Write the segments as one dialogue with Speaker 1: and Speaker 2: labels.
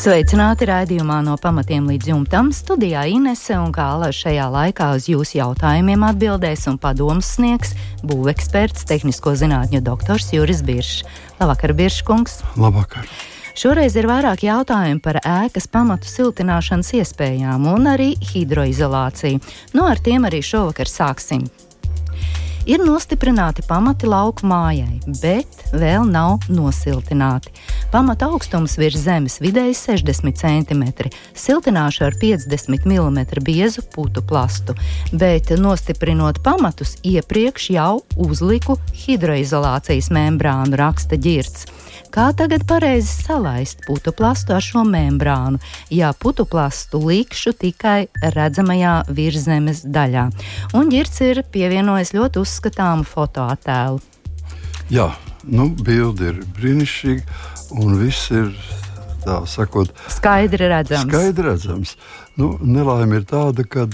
Speaker 1: Sveicināti raidījumā no pamatiem līdz jumtam. Studijā Inese un Kāla šajā laikā uz jūsu jautājumiem atbildēs un padomus sniegs būveksperts, tehnisko zinātņu doktors Juris Biršs. Labvakar, Birškungs!
Speaker 2: Labvakar!
Speaker 1: Šoreiz ir vairāk jautājumu par ēkas pamatu siltināšanas iespējām un arī hidroizolāciju. Nu, ar tiem arī šovakar sāksim. Ir nostiprināti pamati lauku mājai, bet vēl nav nosiltināti. Pamata augstums virs zemes vidēji 60 cm, siltināšu ar 50 mm biezu putu plastu, bet nostiprinot pamatus, iepriekš jau uzliku hidroizolācijas membrānu, raksta ģirts. Kā tagad pareizi salaist putuplastu ar šo membrānu, ja putuplastu likšu tikai redzamajā virszemes daļā? Un ģirts ir pievienojis ļoti uzskatāmu fotoattēlu.
Speaker 2: Jā, nu, bilde ir brīnišķīga, un viss ir tā sakot,
Speaker 1: skaidri redzams.
Speaker 2: Skaidri redzams. Nu, Nelaime ir tāda, ka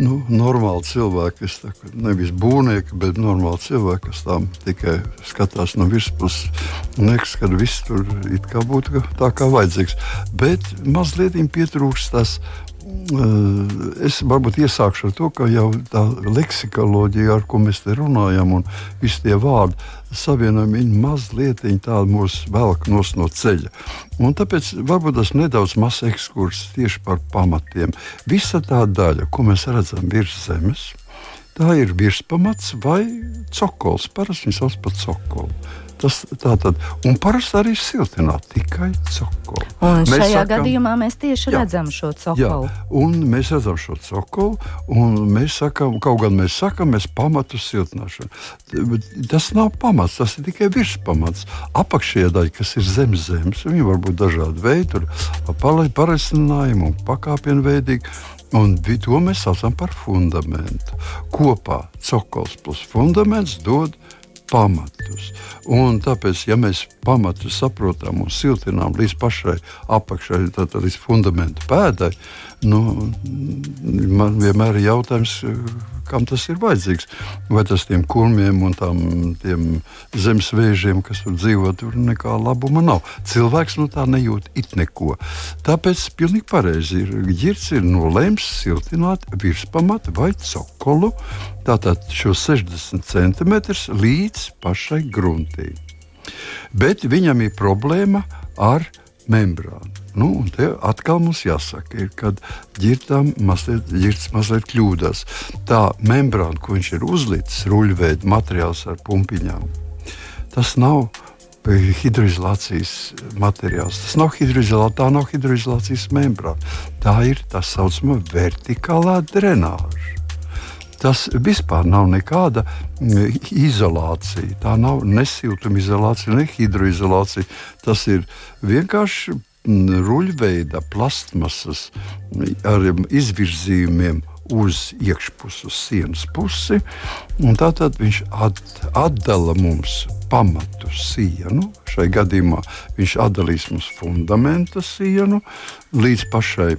Speaker 2: nu, normāli cilvēki, kā, nevis būvnieki, bet normāli cilvēki, kas tam tikai skatās no virspuses, liekas, ka viss tur kā būtu tā kā vajadzīgs. Bet mazliet pietrūkst tas Eh, es varbūt iesākšu ar to, ka jau tā leksikoloģija, ar ko mēs te runājam, un visi tie vārdi savienojumi, viņi mazliet tādu mūs velk no ceļa. Un tāpēc varbūt tas nedaudz mazs ekskurss tieši par pamatiem. Visa tā daļa, ko mēs redzam virs zemes, tā ir virspamats vai cokols. Parasti viņi sauc par cokolu. Tas tā tad, un parasti arī siltināt tikai cokolu.
Speaker 1: Un mēs šajā sakam, gadījumā mēs tieši jā, redzam šo cokolu.
Speaker 2: Jā, un mēs redzam šo cokolu, un mēs sakām, kaut gan mēs sakām, mēs pamatu siltināšanu. Tas nav pamats, tas ir tikai virspamats. Apakšējā daļa, kas ir zem zemes, viņi var būt dažādi veidi, tur pareizinājumi un pakāpienu veidīgi. Un to mēs saucam par fundamentu. Kopā cokols plus fundaments dod pamatus. Un tāpēc, ja mēs pamatus saprotam un siltinām līdz pašai apakšai, tad līdz fundamentu pēdai, nu, man vienmēr ir jautājums, kam tas ir vajadzīgs. Vai tas tiem kurmiem un tām, tiem zemes vēžiem, kas tur dzīvo, tur nekā labuma nav. Cilvēks no tā nejūt it neko. Tāpēc pilnīgi pareizi ir. Girts ir nolēms siltināt virspamatu vai cokolu, tātad šo 60 cm līdz pašai gruntī. Bet viņam ir problēma ar membrānu. Nu, un te atkal mums jāsaka, ir, kad ģirtam mazliet, ģirts mazliet kļūdās. Tā membrāna, ko viņš ir uzlicis, ruļveida materiāls ar pumpiņām, tas nav hidroizolācijas materiāls. Tas nav hidroizolācija, tā nav hidroizolācijas membrāna. Tā ir tā saucamā vertikālā drenāža. Tas vispār nav nekāda izolācija. Tā nav ne siltumizolācija, ne hidroizolācija. Tas ir vienkārši ruļveida plastmasas ar izvirzījumiem uz iekšpusi, uz sienas pusi. Tātad viņš at, atdala mums pamatu sienu. Šai gadījumā viņš atdalīs mums fundamenta sienu līdz pašai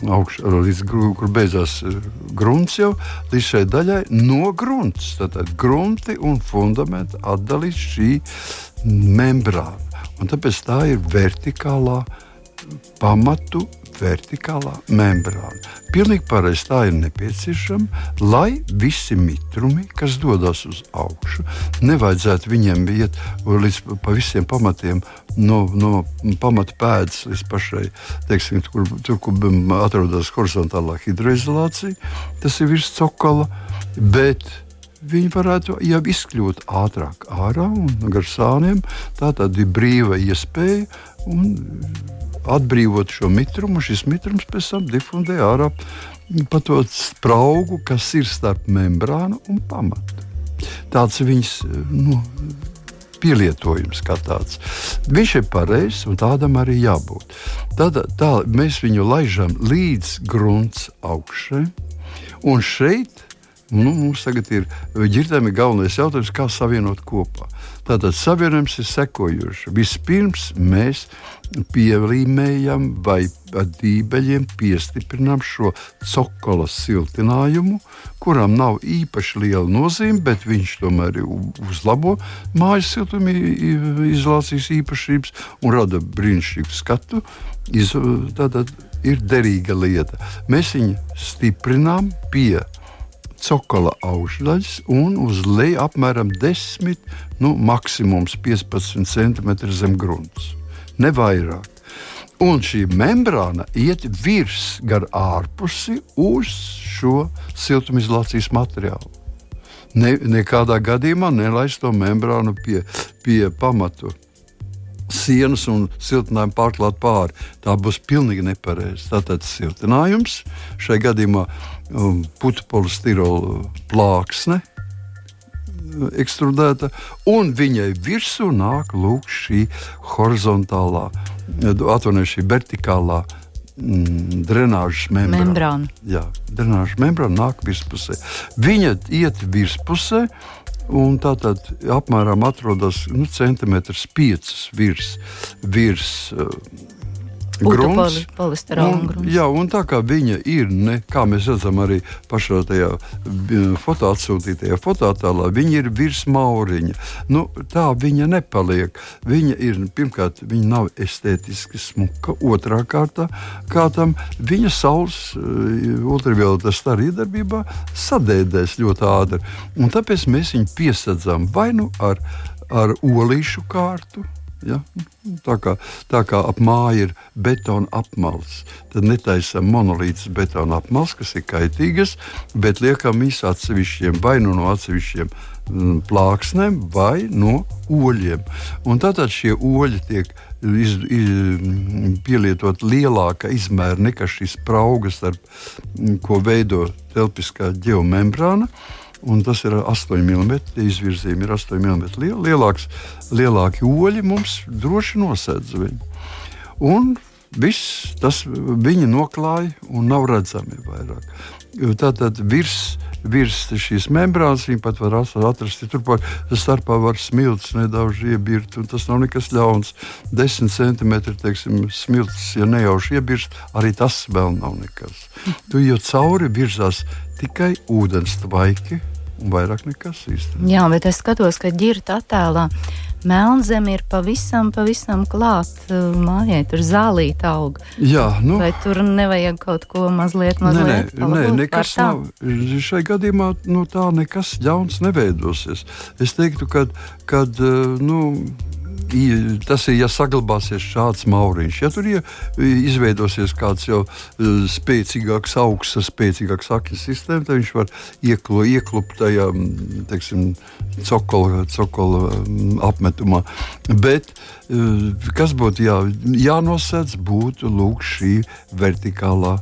Speaker 2: augšā, līdz kur beidzās eh, grunts jau līdz šai daļai no grunts. Tātad grunti un fundamenti atdalīs šī membrāna. Un tāpēc tā ir vertikālā pamatu vertikālā membrāna. Pilnīgi pareizi tā ir nepieciešama, lai visi mitrumi, kas dodas uz augšu, nevajadzētu viņiem iet līdz visiem pamatiem, no, no pamata pēdas līdz pašai, teiksim, tur, tur kur atrodas horizontālā hidroizolācija, tas ir virs cokola. Bet viņi varētu jau izkļūt ātrāk ārā un gar sāniem. Tā tad ir brīva iespēja atbrīvot šo mitrumu. Šis mitrums pēc tam difundē ārā pa to spraugu, kas ir starp membrānu un pamatu. Tāds ir viņas nu, pielietojums kā tāds. Viņš ir pareizs un tādam arī jābūt. Tad tā, mēs viņu laižam līdz grunts augšai, un šeit Nu, mums tagad ir ģirdēm galvenais jautājums, kā savienot kopā. Tātad savienojums ir sekojošs. Vispirms mēs pielīmējam vai dībeļiem piestiprinām šo cokola siltinājumu, kuram nav īpaši liela nozīme, bet viņš tomēr uzlabo mājas siltuma izolācijas īpašības un rada brīnišķīgu skatu. Tātad ir derīga lieta. Mēs viņu stiprinām pie cokola augšdaļas un uz leju apmēram 10, nu, maksimums 15 cm zem grunts. Ne vairāk. Un šī membrāna iet virs gar ārpusi uz šo siltumizolācijas materiālu. Ne, nekādā gadījumā nelaist to membrānu pie, pie pamatu sienas un siltinājumu pārklāt pāri. Tā būs pilnīgi nepareiza. Tātad siltinājums šai gadījumā um, polistirola plāksne. Ekstrudēta, un viņai virsū nāk lūk, šī horizontālā, atvainojiet, šī vertikālā mm, drenāžas membrāna. membrāna. Jā, drenāžas membrāna nāk virspusē. Viņa iet virspusē, uh, Un tā tad apmēram atrodas nu, centimetrs piecus virs, virs uh, grunts.
Speaker 1: Un,
Speaker 2: jā, un tā kā viņa ir, ne, kā mēs redzam arī pašā tajā fotoatsūtītajā fototēlā, viņa ir virs mauriņa. Nu, tā viņa nepaliek. Viņa ir, pirmkārt, viņa nav estētiski smuka, otrā kārtā, kā tam viņa saules uh, ultravioletas starī darbībā sadēdēs ļoti ātri. Un tāpēc mēs viņu piesadzām vai nu ar, ar olīšu kārtu, Ja? Tā, kā, tā kā ap māju ir betona apmals, tad netaisām monolītas betona apmals, kas ir kaitīgas, bet liekam īsi atsevišķiem vai nu no atsevišķiem mm, plāksnēm vai no oļiem. Un tātad šie oļi tiek iz, iz, pielietot lielāka izmēra nekā šīs spraugas, ar, ko veido telpiskā geomembrāna un tas ir 8 mm. Izvirzījumi ir 8 mm. Liel, lielāks, lielāki oļi mums droši nosedz viņu. Un viss tas viņi noklāja un nav redzami vairāk. Tātad virs, virs šīs membrānas viņi pat var atrast. Turpat starpā var smilts nedaudz iebirt, un tas nav nekas ļauns. 10 centimetri teiksim, smilts, ja nejauši iebirst, arī tas vēl nav nekas. Tu jau cauri virzās tikai ūdens tvaiki un vairāk nekas īstenībā.
Speaker 1: Jā, bet es skatos, ka ģirta attēlā melnzeme ir pavisam, pavisam klāt uh, mājai, tur zālīt aug.
Speaker 2: Jā, nu.
Speaker 1: Vai tur nevajag kaut ko mazliet, mazliet
Speaker 2: nē, nē, nē, nekas nav. Šai gadījumā nu, tā nekas ļauns neveidosies. Es teiktu, ka, kad, uh, nu, tas ir, ja saglabāsies šāds mauriņš. Ja tur izveidosies kāds jau spēcīgāks, augsts, spēcīgāks akņu sistēma, tad viņš var ieklu, ieklupt tajā teiksim, cokola, cokola apmetumā. Bet kas būtu jā, jānosedz, būtu lūk šī vertikālā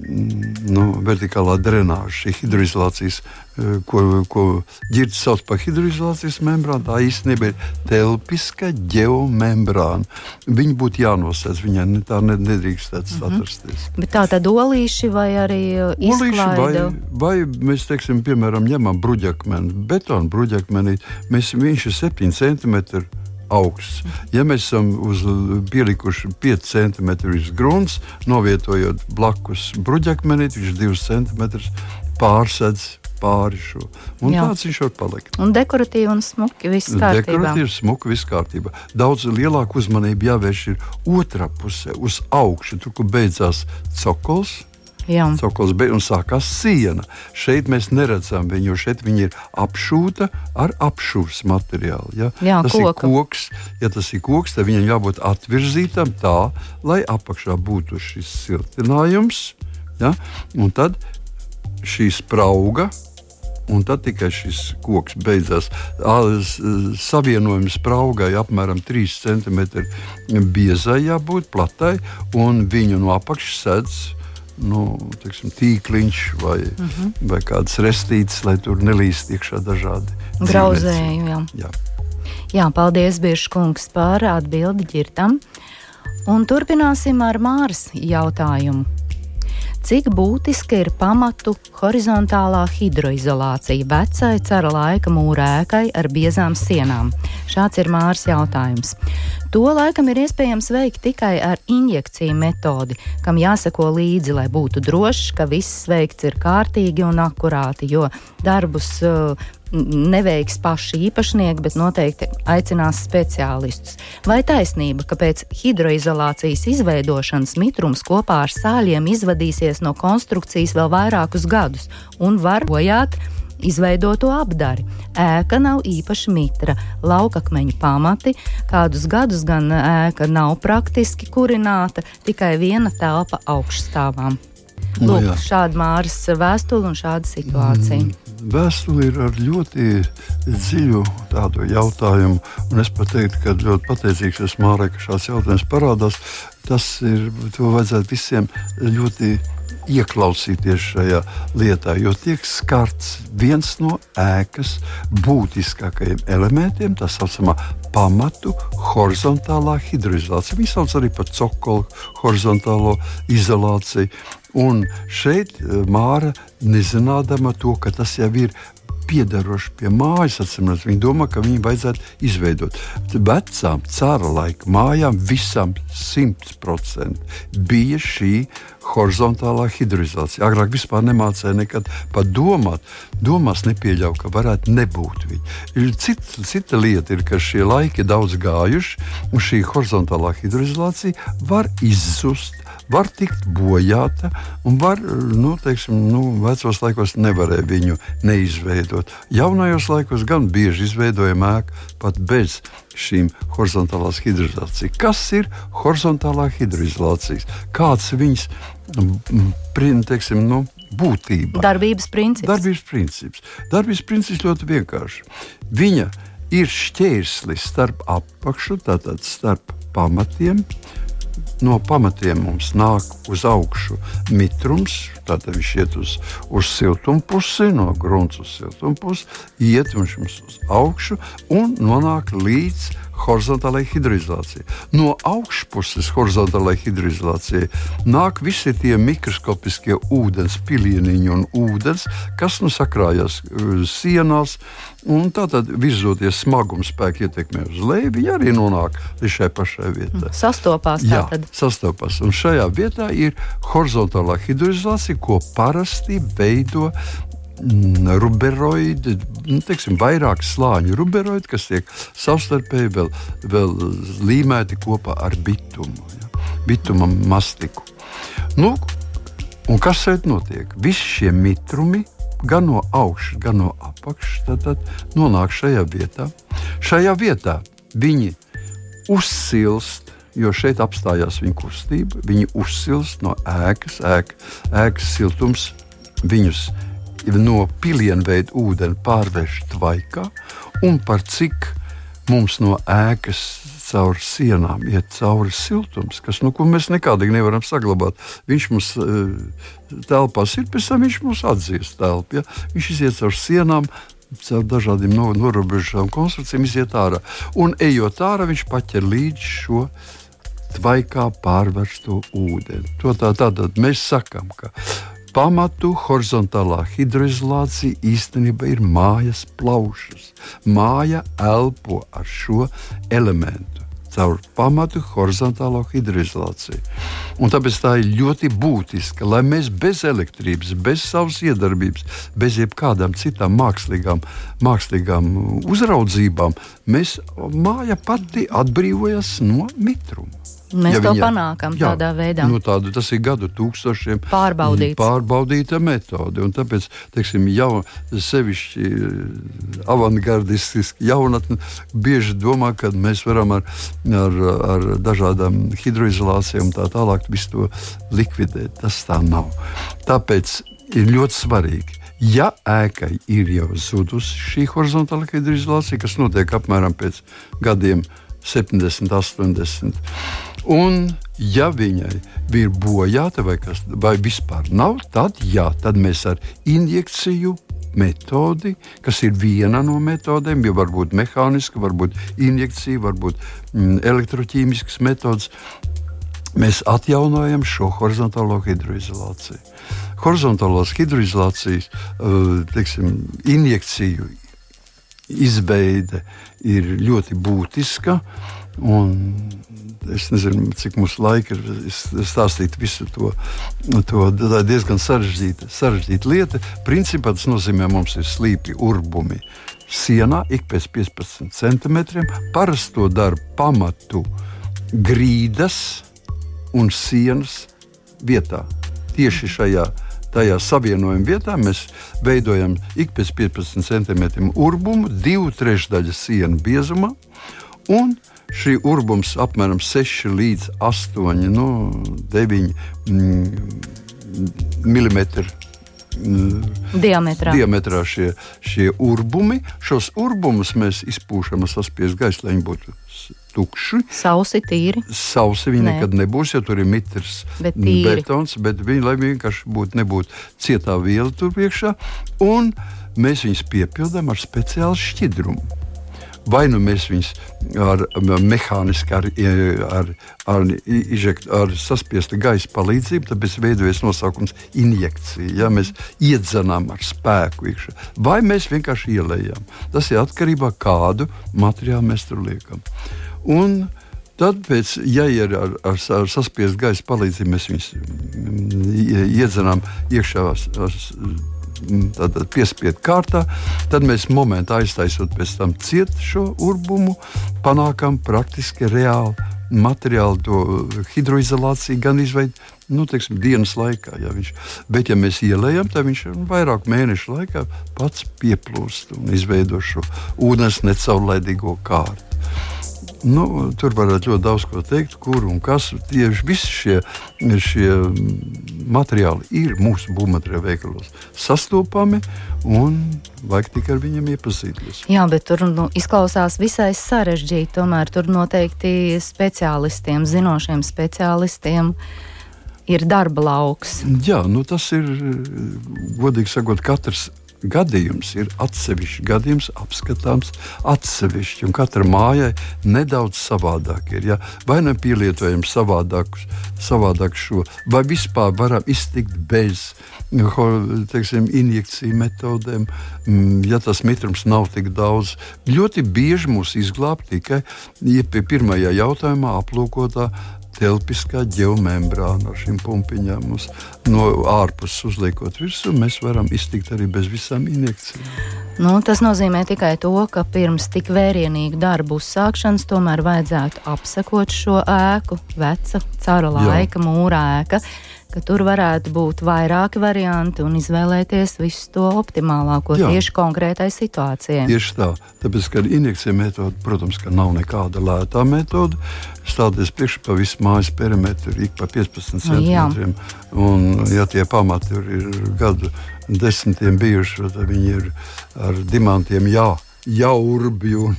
Speaker 2: nu, vertikālā drenāža, šī hidroizolācijas, eh, ko, ko ģirds sauc par hidroizolācijas membrānu, tā īstenībā ir telpiska geomembrāna. Viņa būtu jānosēdz, viņai tā nedrīkstētu mm -hmm. atrasties.
Speaker 1: Bet tā tad olīši vai arī uh, izklaide?
Speaker 2: Vai, vai mēs, teiksim, piemēram, ņemam bruģakmeni, betonu bruģakmeni, mēs, viņš ir 7 centimetri augsts. Ja mēs esam uz, pielikuši 5 cm grunts, novietojot blakus bruģakmenīt, viņš 2 cm pārsedz pāri šo. Un Jā. tāds viņš var palikt.
Speaker 1: Un dekoratīvi un smuki viss kārtībā.
Speaker 2: Dekoratīvi, smuki viss kārtībā. Daudz lielāka uzmanība jāvērš ir otrā pusē, uz augšu, tur, kur beidzās cokols Cokols bija un sākās siena. Šeit mēs neredzam viņu, jo šeit viņa ir apšūta ar apšūves materiālu. Ja?
Speaker 1: Jā,
Speaker 2: tas koka. ir koks. Ja tas ir koks, tad viņam jābūt atvirzītam tā, lai apakšā būtu šis siltinājums. Ja? Un tad šī sprauga un tad tikai šis koks beidzās. Savienojums spraugai apmēram 3 cm biezai jābūt platai, un viņu no apakšas sedz nu, teiksim, tīkliņš vai, uh mhm. -huh. vai kādas restītes, lai tur nelīst iekšā dažādi
Speaker 1: grauzēji. Jā.
Speaker 2: Jā.
Speaker 1: jā, paldies, Biržkungs, par atbildi ģirtam. Un turpināsim ar Māras jautājumu. Cik būtiska ir pamatu horizontālā hidroizolācija vecai cara laika mūra ēkai ar biezām sienām? Šāds ir Mārs jautājums. To laikam ir iespējams veikt tikai ar injekciju metodi, kam jāsako līdzi, lai būtu drošs, ka viss veikts ir kārtīgi un akurāti, jo darbus uh, neveiks paši īpašnieki, bet noteikti aicinās speciālistus. Vai taisnība, ka pēc hidroizolācijas izveidošanas mitrums kopā ar sāļiem izvadīsies no konstrukcijas vēl vairākus gadus un var bojāt? Izveidoto apdari. Ēka nav īpaši mitra, laukakmeņu pamati, kādus gadus gan ēka nav praktiski kurināta, tikai viena telpa augšstāvām. Nu Lūk, no, šāda māras vēstule un šāda situācija. Mm.
Speaker 2: Vēstule ir ar ļoti dziļu tādu jautājumu, un es pat teiktu, ka ļoti pateicīgs esmu Mārai, ka šāds jautājums parādās. Tas ir, to vajadzētu visiem ļoti ieklausīties šajā lietā, jo tiek skarts viens no ēkas būtiskākajiem elementiem, tā saucamā pamatu horizontālā hidroizolācija. Viņi sauc arī par cokolu horizontālo izolāciju. Un šeit eh, Māra, nezinādama to, ka tas jau ir piederoši pie mājas, atcīmredzot, viņi domā, ka viņu vajadzētu izveidot. Vecām cara laika mājām visam 100% bija šī horizontālā hidroizolācija. Agrāk vispār nemācīja nekad pat domāt. Domās nepieļauj, ka varētu nebūt viņa. Cita, cita lieta ir, ka šie laiki ir daudz gājuši, un šī horizontālā hidroizolācija var izzust var tikt bojāta, un var, nu, teiksim, nu, vecos laikos nevarēja viņu neizveidot. Jaunajos laikos gan bieži izveidojam ēku pat bez šīm horizontālās hidroizolācijas. Kas ir horizontālā hidroizolācija? Kāds viņas, teiksim, nu, būtība?
Speaker 1: Darbības princips.
Speaker 2: Darbības princips. Darbības princips ļoti vienkārši. Viņa ir šķērslis starp apakšu, tātad starp pamatiem, no pamatiem mums nāk uz augšu mitrums, tad viņš iet uz, uz siltumpusi, no grunts uz siltumpusi, iet viņš uz augšu un nonāk līdz horizontālajai hidroizolācijai. No augšpuses horizontālajai hidroizolācijai nāk visi tie mikroskopiskie ūdens pilieniņi un ūdens, kas nu sakrājas uh, sienās. Un tātad virzoties smaguma spēka ietekmē uz leju, viņi arī nonāk līdz šai pašai vietai.
Speaker 1: Sastopās
Speaker 2: Jā, sastopās. Un šajā vietā ir horizontālā hidroizolācija, ko parasti veido Mm, ruberoidi, nu, teiksim, vairāk slāņu ruberoidi, kas tiek savstarpēji vēl, vēl līmēti kopā ar bitumu, ja? bituma mastiku. Nu, un kas šeit notiek? Visi šie mitrumi, gan no augšas, gan no apakšas, tad, tad nonāk šajā vietā. Šajā vietā viņi uzsilst, jo šeit apstājās viņa kustība. Viņi uzsilst no ēkas, ēka, ēkas siltums viņus no pilienveida ūdeni pārvērš tvaikā, un par cik mums no ēkas caur sienām iet cauri siltums, kas, nu, mēs nekādīgi nevaram saglabāt. Viņš mums uh, telpās ir, pēc tam viņš mums atzīst telpu. Ja? Viņš iziet caur sienām, caur dažādiem no, norobežām konstrukcijām, iziet ārā. Un ejot ārā, viņš paķer līdzi šo tvaikā pārvērsto ūdeni. To tā, tātad mēs sakām, ka pamatu horizontālā hidroizolācija īstenībā ir mājas plaušas. Māja elpo ar šo elementu caur pamatu horizontālo hidroizolāciju. Un tāpēc tā ir ļoti būtiska, lai mēs bez elektrības, bez savas iedarbības, bez jebkādām citām mākslīgām, mākslīgām uzraudzībām, mēs māja pati atbrīvojas no mitruma.
Speaker 1: Mēs ja to viņa, panākam jā, tādā veidā.
Speaker 2: Nu, tādu, tas ir gadu tūkstošiem
Speaker 1: Pārbaudīts.
Speaker 2: pārbaudīta metode. Un tāpēc, teiksim, jau sevišķi eh, avangardistiski jaunatni bieži domā, ka mēs varam ar, ar, ar dažādām hidroizolācijām tā tālāk visu to likvidēt. Tas tā nav. Tāpēc ir ļoti svarīgi. Ja ēkai ir jau zudusi šī horizontālā hidroizolācija, kas notiek apmēram pēc gadiem 70, 80 Un, ja viņai ir bojāta vai, kas, vai vispār nav, tad, jā, tad mēs ar injekciju metodi, kas ir viena no metodēm, jau varbūt mehāniska, varbūt injekcija, varbūt mm, elektroķīmiskas metodas. mēs atjaunojam šo horizontālo hidroizolāciju. Horizontālās hidroizolācijas teiksim, injekciju izveide ir ļoti būtiska. Es nezinu, cik mums laika ir stāstīt visu to. to tā ir diezgan sarežģīta, sarežģīta lieta. Principā tas nozīmē, ka mums ir slīpi urbumi sienā ik pēc 15 centimetriem. Parasti to dara pamatu grīdas un sienas vietā. Tieši šajā tajā savienojuma vietā mēs veidojam ik pēc 15 centimetriem urbumu, divu trešdaļu sienu biezumā. Un šī urbums apmēram 6 līdz 8, no 9 mm,
Speaker 1: diametrā.
Speaker 2: diametrā šie, šie urbumi. Šos urbumus mēs izpūšam ar saspiestu gaisu, lai viņi būtu tukši.
Speaker 1: Sausi, tīri.
Speaker 2: Sausi viņi Nē. nekad nebūs, jo tur ir mitrs
Speaker 1: bet
Speaker 2: betons, bet viņi, lai vienkārši būtu, nebūtu cietā viela tur iekšā, un mēs viņus piepildām ar speciālu šķidrumu. Vai nu mēs viņus ar mehāniski, ar, ar, ar, ižekt, ar saspiesta gaisa palīdzību, tāpēc veidojas nosaukums injekcija. Ja mēs iedzenām ar spēku iekšā, vai mēs vienkārši ielējam. Tas ir atkarībā no kādu materiālu mēs tur liekam. Un tad, pēc, ja ir ar, ar, ar saspiestu gaisa palīdzību, mēs viņus mm, iedzenām iekšā. Tātad piespiedu kārtā, tad mēs momentā aiztaisot pēc tam ciet šo urbumu, panākam praktiski reāli materiālu, to hidroizolāciju gan izveidot nu, teiksim, dienas laikā. Ja viņš, bet, ja mēs ielējam, tad viņš vairāk mēnešu laikā pats pieplūst un izveido šo ūdens necaurlaidīgo kārtu. Nu, tur varētu ļoti daudz ko teikt, kur un kas. Tieši visi šie, šie materiāli ir mūsu būvmateriālu veikalos sastopami un vajag tikai ar viņiem iepazīties.
Speaker 1: Jā, bet tur nu, izklausās visai sarežģīti. Tomēr tur noteikti speciālistiem, zinošiem speciālistiem. Ir darba lauks.
Speaker 2: Jā, nu tas ir godīgi sakot, katrs gadījums ir atsevišķs gadījums, apskatāms atsevišķi. Katra mājai nedaudz savādāk ir. Ja? Vai nu pielietojam savādākus, savādāk šo, vai vispār varam iztikt bez teiksim, injekciju metodēm, mm, ja tas mitrums nav tik daudz. Ļoti bieži mūs izglāb tikai ja pirmajā jautājumā aplūkotā telpiskā geomembrāna ar šīm pumpiņām. Uz, no ārpuses uzliekot virsū, mēs varam iztikt arī bez visām injekcijām.
Speaker 1: Nu, tas nozīmē tikai to, ka pirms tik vērienīgu darbu uzsākšanas tomēr vajadzētu apsekot šo ēku, veca, cara laika Jā. mūra ēka ka tur varētu būt vairāki varianti un izvēlēties visu to optimālāko Jā. tieši konkrētai situācijai.
Speaker 2: Tieši tā, tāpēc, ka injekcija metode, protams, ka nav nekāda lētā metode. Stāties priekšā pa visu mājas perimetru ik pa 15 centimetriem. Un, ja tie pamati ir gadu desmitiem bijuši, tad viņi ir ar dimantiem jā jaurbi. Un,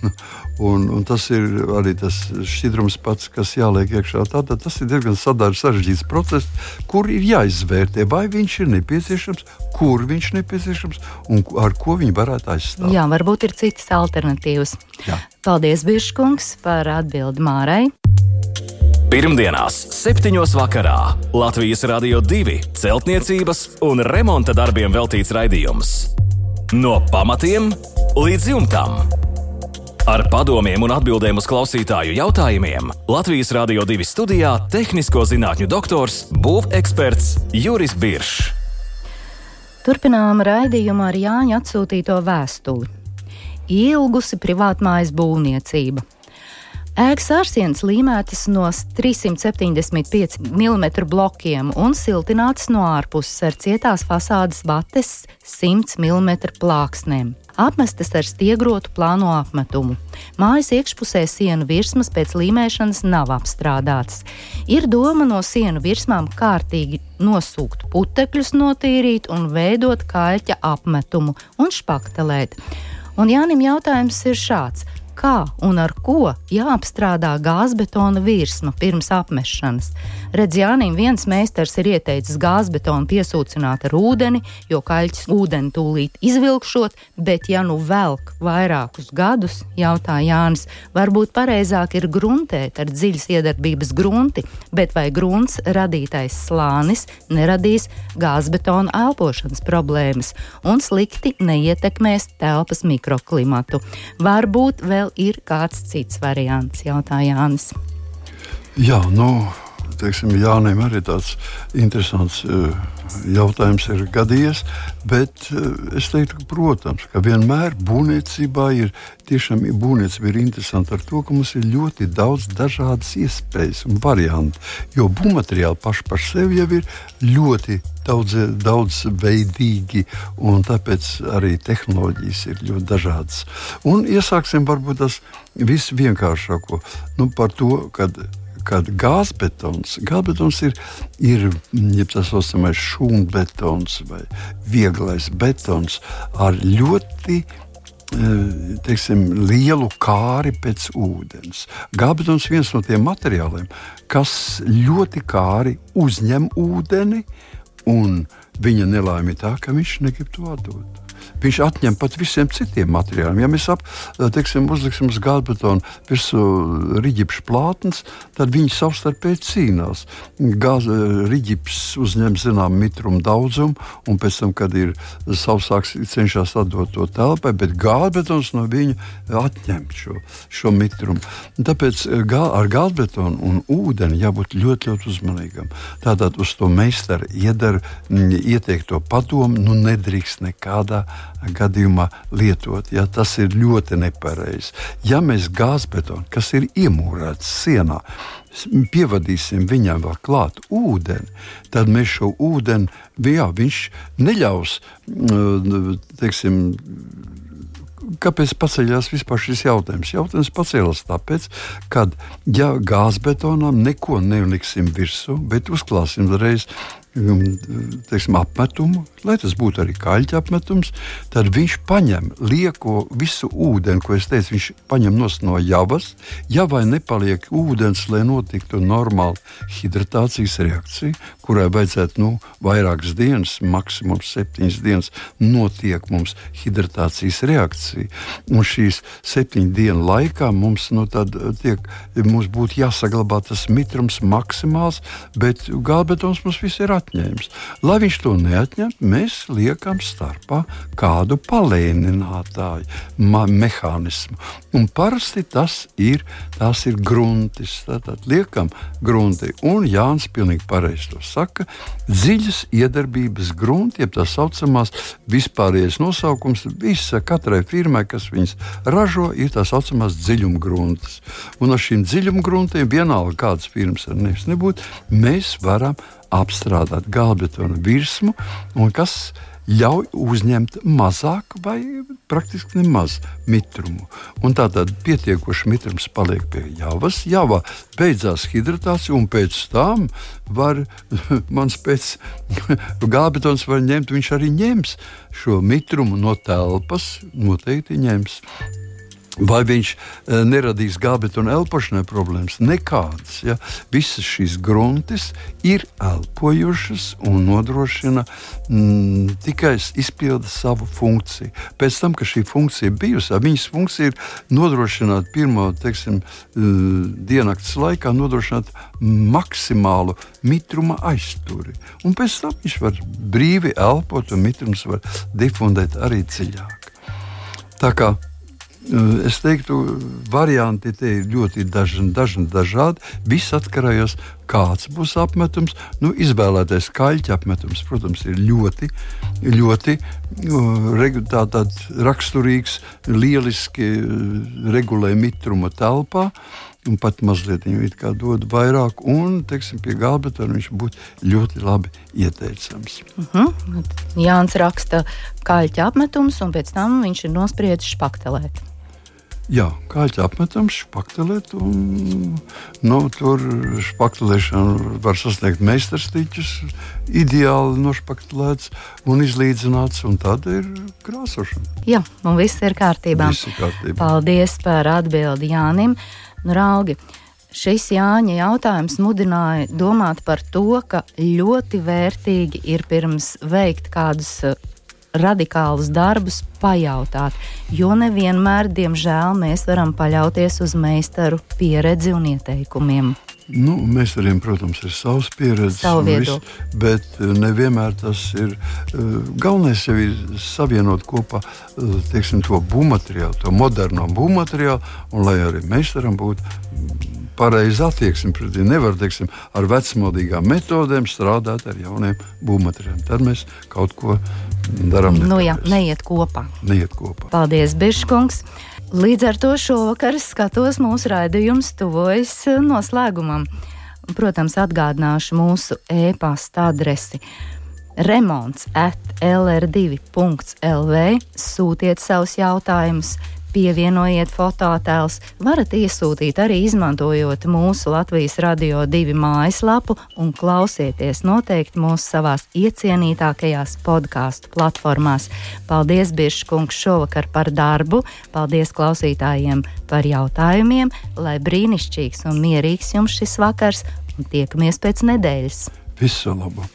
Speaker 2: un, un tas ir arī tas šķidrums pats, kas jāliek iekšā. Tātad tas ir diezgan sarežģīts process, kur ir jāizvērtē, vai viņš ir nepieciešams, kur viņš ir nepieciešams un ar ko viņu varētu aizstāt.
Speaker 1: Jā, varbūt ir citas alternatīvas. Jā. Paldies, Biržkungs, par atbildi Mārai.
Speaker 3: Pirmdienās, 7. vakarā Latvijas Rādio 2 celtniecības un remonta darbiem veltīts raidījums. No pamatiem līdz jumtam. Ar padomiem un atbildēm uz klausītāju jautājumiem Latvijas Rādio 2 studijā - tehnisko zinātņu doktors, būveksperts Juris Biršs.
Speaker 1: Turpinām raidījumu ar Jāņa atsūtīto vēstuli. Ilgusi privātmājas būvniecība. Ēkas ārsienas līmētas no 375 mm blokiem un siltinātas no ārpuses ar cietās fasādes bates 100 mm plāksnēm. Apmestas ar stiegrotu plāno apmetumu. Mājas iekšpusē sienu virsmas pēc līmēšanas nav apstrādātas. Ir doma no sienu virsmām kārtīgi nosūkt putekļus, notīrīt un veidot kaļķa apmetumu un špaktelēt. Un Jānim jautājums ir šāds kā un ar ko jāapstrādā gāzbetona virsma pirms apmešanas. Redz, Jānim viens meistars ir ieteicis gāzbetonu piesūcināt ar ūdeni, jo kaļķis ūdeni tūlīt izvilkšot, bet ja nu velk vairākus gadus, jautā Jānis, varbūt pareizāk ir gruntēt ar dziļas iedarbības grunti, bet vai grunts radītais slānis neradīs gāzbetona elpošanas problēmas un slikti neietekmēs telpas mikroklimatu. Varbūt vēl ir kāds cits variants, jautā Jānis.
Speaker 2: Jā, nu, teiksim, Jānim arī tāds interesants uh, jautājums ir gadījies. Bet uh, es teiktu, ka, protams, ka vienmēr būvniecībā ir tiešām būvniecība ir interesanta ar to, ka mums ir ļoti daudz dažādas iespējas un variantu. Jo būvmateriāli paši par sevi jau ir ļoti daudz, daudzveidīgi, un tāpēc arī tehnoloģijas ir ļoti dažādas. Un iesāksim varbūt tas visvienkāršāko nu, par to, kad kad gāzbetons, gāzbetons ir, ir ja tā saucamais šūnbetons vai vieglais betons ar ļoti eh, teiksim, lielu kāri pēc ūdens. Gābetons ir viens no tiem materiāliem, kas ļoti kāri uzņem ūdeni, un viņa nelaime tā, ka viņš negrib to atdot viņš atņem pat visiem citiem materiāliem. Ja mēs ap, teiksim, uzliksim uz gāzbetonu virsū riģipšu plātnes, tad viņi savstarpēji cīnās. Gāz, riģips uzņem zinām mitrumu daudzumu, un pēc tam, kad ir sausāks, cenšas atdot to telpai, bet gāzbetons no viņa atņem šo, šo mitrumu. Tāpēc gā, ar gāzbetonu un ūdeni jābūt ļoti, ļoti uzmanīgam. Tātad uz to meistaru iedara ieteikto padomu, nu nedrīkst nekādā gadījumā lietot. Ja, tas ir ļoti nepareizi. Ja mēs gāzbetonu, kas ir iemūrēts sienā, pievadīsim viņam vēl klāt ūdeni, tad mēs šo ūdeni, jā, viņš neļaus, teiksim, kāpēc paceļās vispār šis jautājums? Jautājums pacēlās tāpēc, ka, ja gāzbetonam neko neliksim virsū, bet uzklāsim reiz teiksim, apmetumu, lai tas būtu arī kaļķa apmetums, tad viņš paņem lieko visu ūdeni, ko es teicu, viņš paņem no javas. Javai nepaliek ūdens, lai notiktu normāla hidratācijas reakcija, kurai vajadzētu nu, vairākas dienas, maksimums septiņas dienas, notiek mums hidratācijas reakcija. Un šīs septiņu dienu laikā mums, nu, tiek, mums būtu jāsaglabā tas mitrums maksimāls, bet gālbetons mums viss ir attīstīts atņēmis. Lai viņš to neatņemtu, mēs liekam starpā kādu palēninātāju mehānismu. Un parasti tas ir, ir gruntis. Tātad liekam grunti, un Jānis pilnīgi pareizi to saka. Dziļas iedarbības grunti, jeb tā saucamās vispārējais nosaukums, visa katrai firmai, kas viņas ražo, ir tā saucamās dziļuma gruntis. Un ar šīm dziļuma gruntiem vienalga kādas firmas ar nevis nebūtu, mēs varam apstrādāt gāzbetona virsmu, kas ļauj uzņemt mazāk vai praktiski nemaz mitrumu. Un tātad pietiekoši mitrums paliek pie javas, javā beidzās hidratācija, un pēc tam var mans pēc gābetons var ņemt, viņš arī ņems šo mitrumu no telpas, noteikti ņems. Vai viņš e, neradīs gābet un elpošanai problēmas? Nekādas. Ja? Visas šīs gruntis ir elpojušas un nodrošina mm, tikai izpilda savu funkciju. Pēc tam, kad šī funkcija ir bijusi, viņas funkcija ir nodrošināt pirmo teiksim, e, diennakts laikā, nodrošināt maksimālu mitruma aizturi. Un pēc tam viņš var brīvi elpot, un mitrums var difundēt arī dziļāk. Tā kā Eh, es teiktu, varianti te ir ļoti dažni, dažni dažādi. Viss atkarīgs no tā, kāds būs apmetums. Nu, izvēlētais kaļķa apmetums, protams, ir ļoti, ļoti uh, tā, raksturīgs, lieliski uh, regulē mitruma telpā. Un pat mazliet viņu dod vairāk, un teiksim, pie gābetona viņš būtu ļoti labi ieteicams.
Speaker 1: Uh -huh. Jānis raksta kaļķa apmetums, un pēc tam viņš ir nospriedzis špaktelēt.
Speaker 2: Jā, kāķi apmetams, špaktelēt, un nu, tur špaktelēšana var sasniegt meistarstiķus, ideāli nošpaktelēts un izlīdzināts, un tad ir krāsošana.
Speaker 1: Jā, un viss ir kārtībā.
Speaker 2: Viss ir kārtībā.
Speaker 1: Paldies par atbildi Jānim. Nu, Raugi, šis Jāņa jautājums mudināja domāt par to, ka ļoti vērtīgi ir pirms veikt kādus radikālus darbus pajautāt, jo nevienmēr, diemžēl, mēs varam paļauties uz meistaru pieredzi un ieteikumiem.
Speaker 2: Nu, mēs arī, protams, ir savs pieredze,
Speaker 1: Savu
Speaker 2: visu, bet eh, nevienmēr tas ir. Uh, galvenais jau ir savienot kopā uh, teiksim, to būvmateriālu, to moderno būvmateriālu, un lai arī meistaram būtu pareiza attieksme pret viņu. Nevar teiksim, ar vecmodīgām metodēm strādāt ar jauniem būvmateriāliem. Tad mēs kaut ko darām.
Speaker 1: Nu, jā, neiet kopā.
Speaker 2: Neiet kopā.
Speaker 1: Paldies, Biržkungs! Līdz ar to šovakar skatos mūsu raidījums tuvojas noslēgumam. Protams, atgādināšu mūsu e-pasta adresi remonds at lr2.lv. Sūtiet savus jautājumus! Pievienojiet fototēlus, varat iesūtīt arī izmantojot mūsu Latvijas radio divu mājaslapu un klausieties noteikti mūsu savās iecienītākajās podkāstu platformās. Paldies, Biržkungs, šovakar par darbu, paldies klausītājiem par jautājumiem, lai brīnišķīgs un mierīgs jums šis vakars un tiekamies pēc nedēļas.
Speaker 2: Visu labu!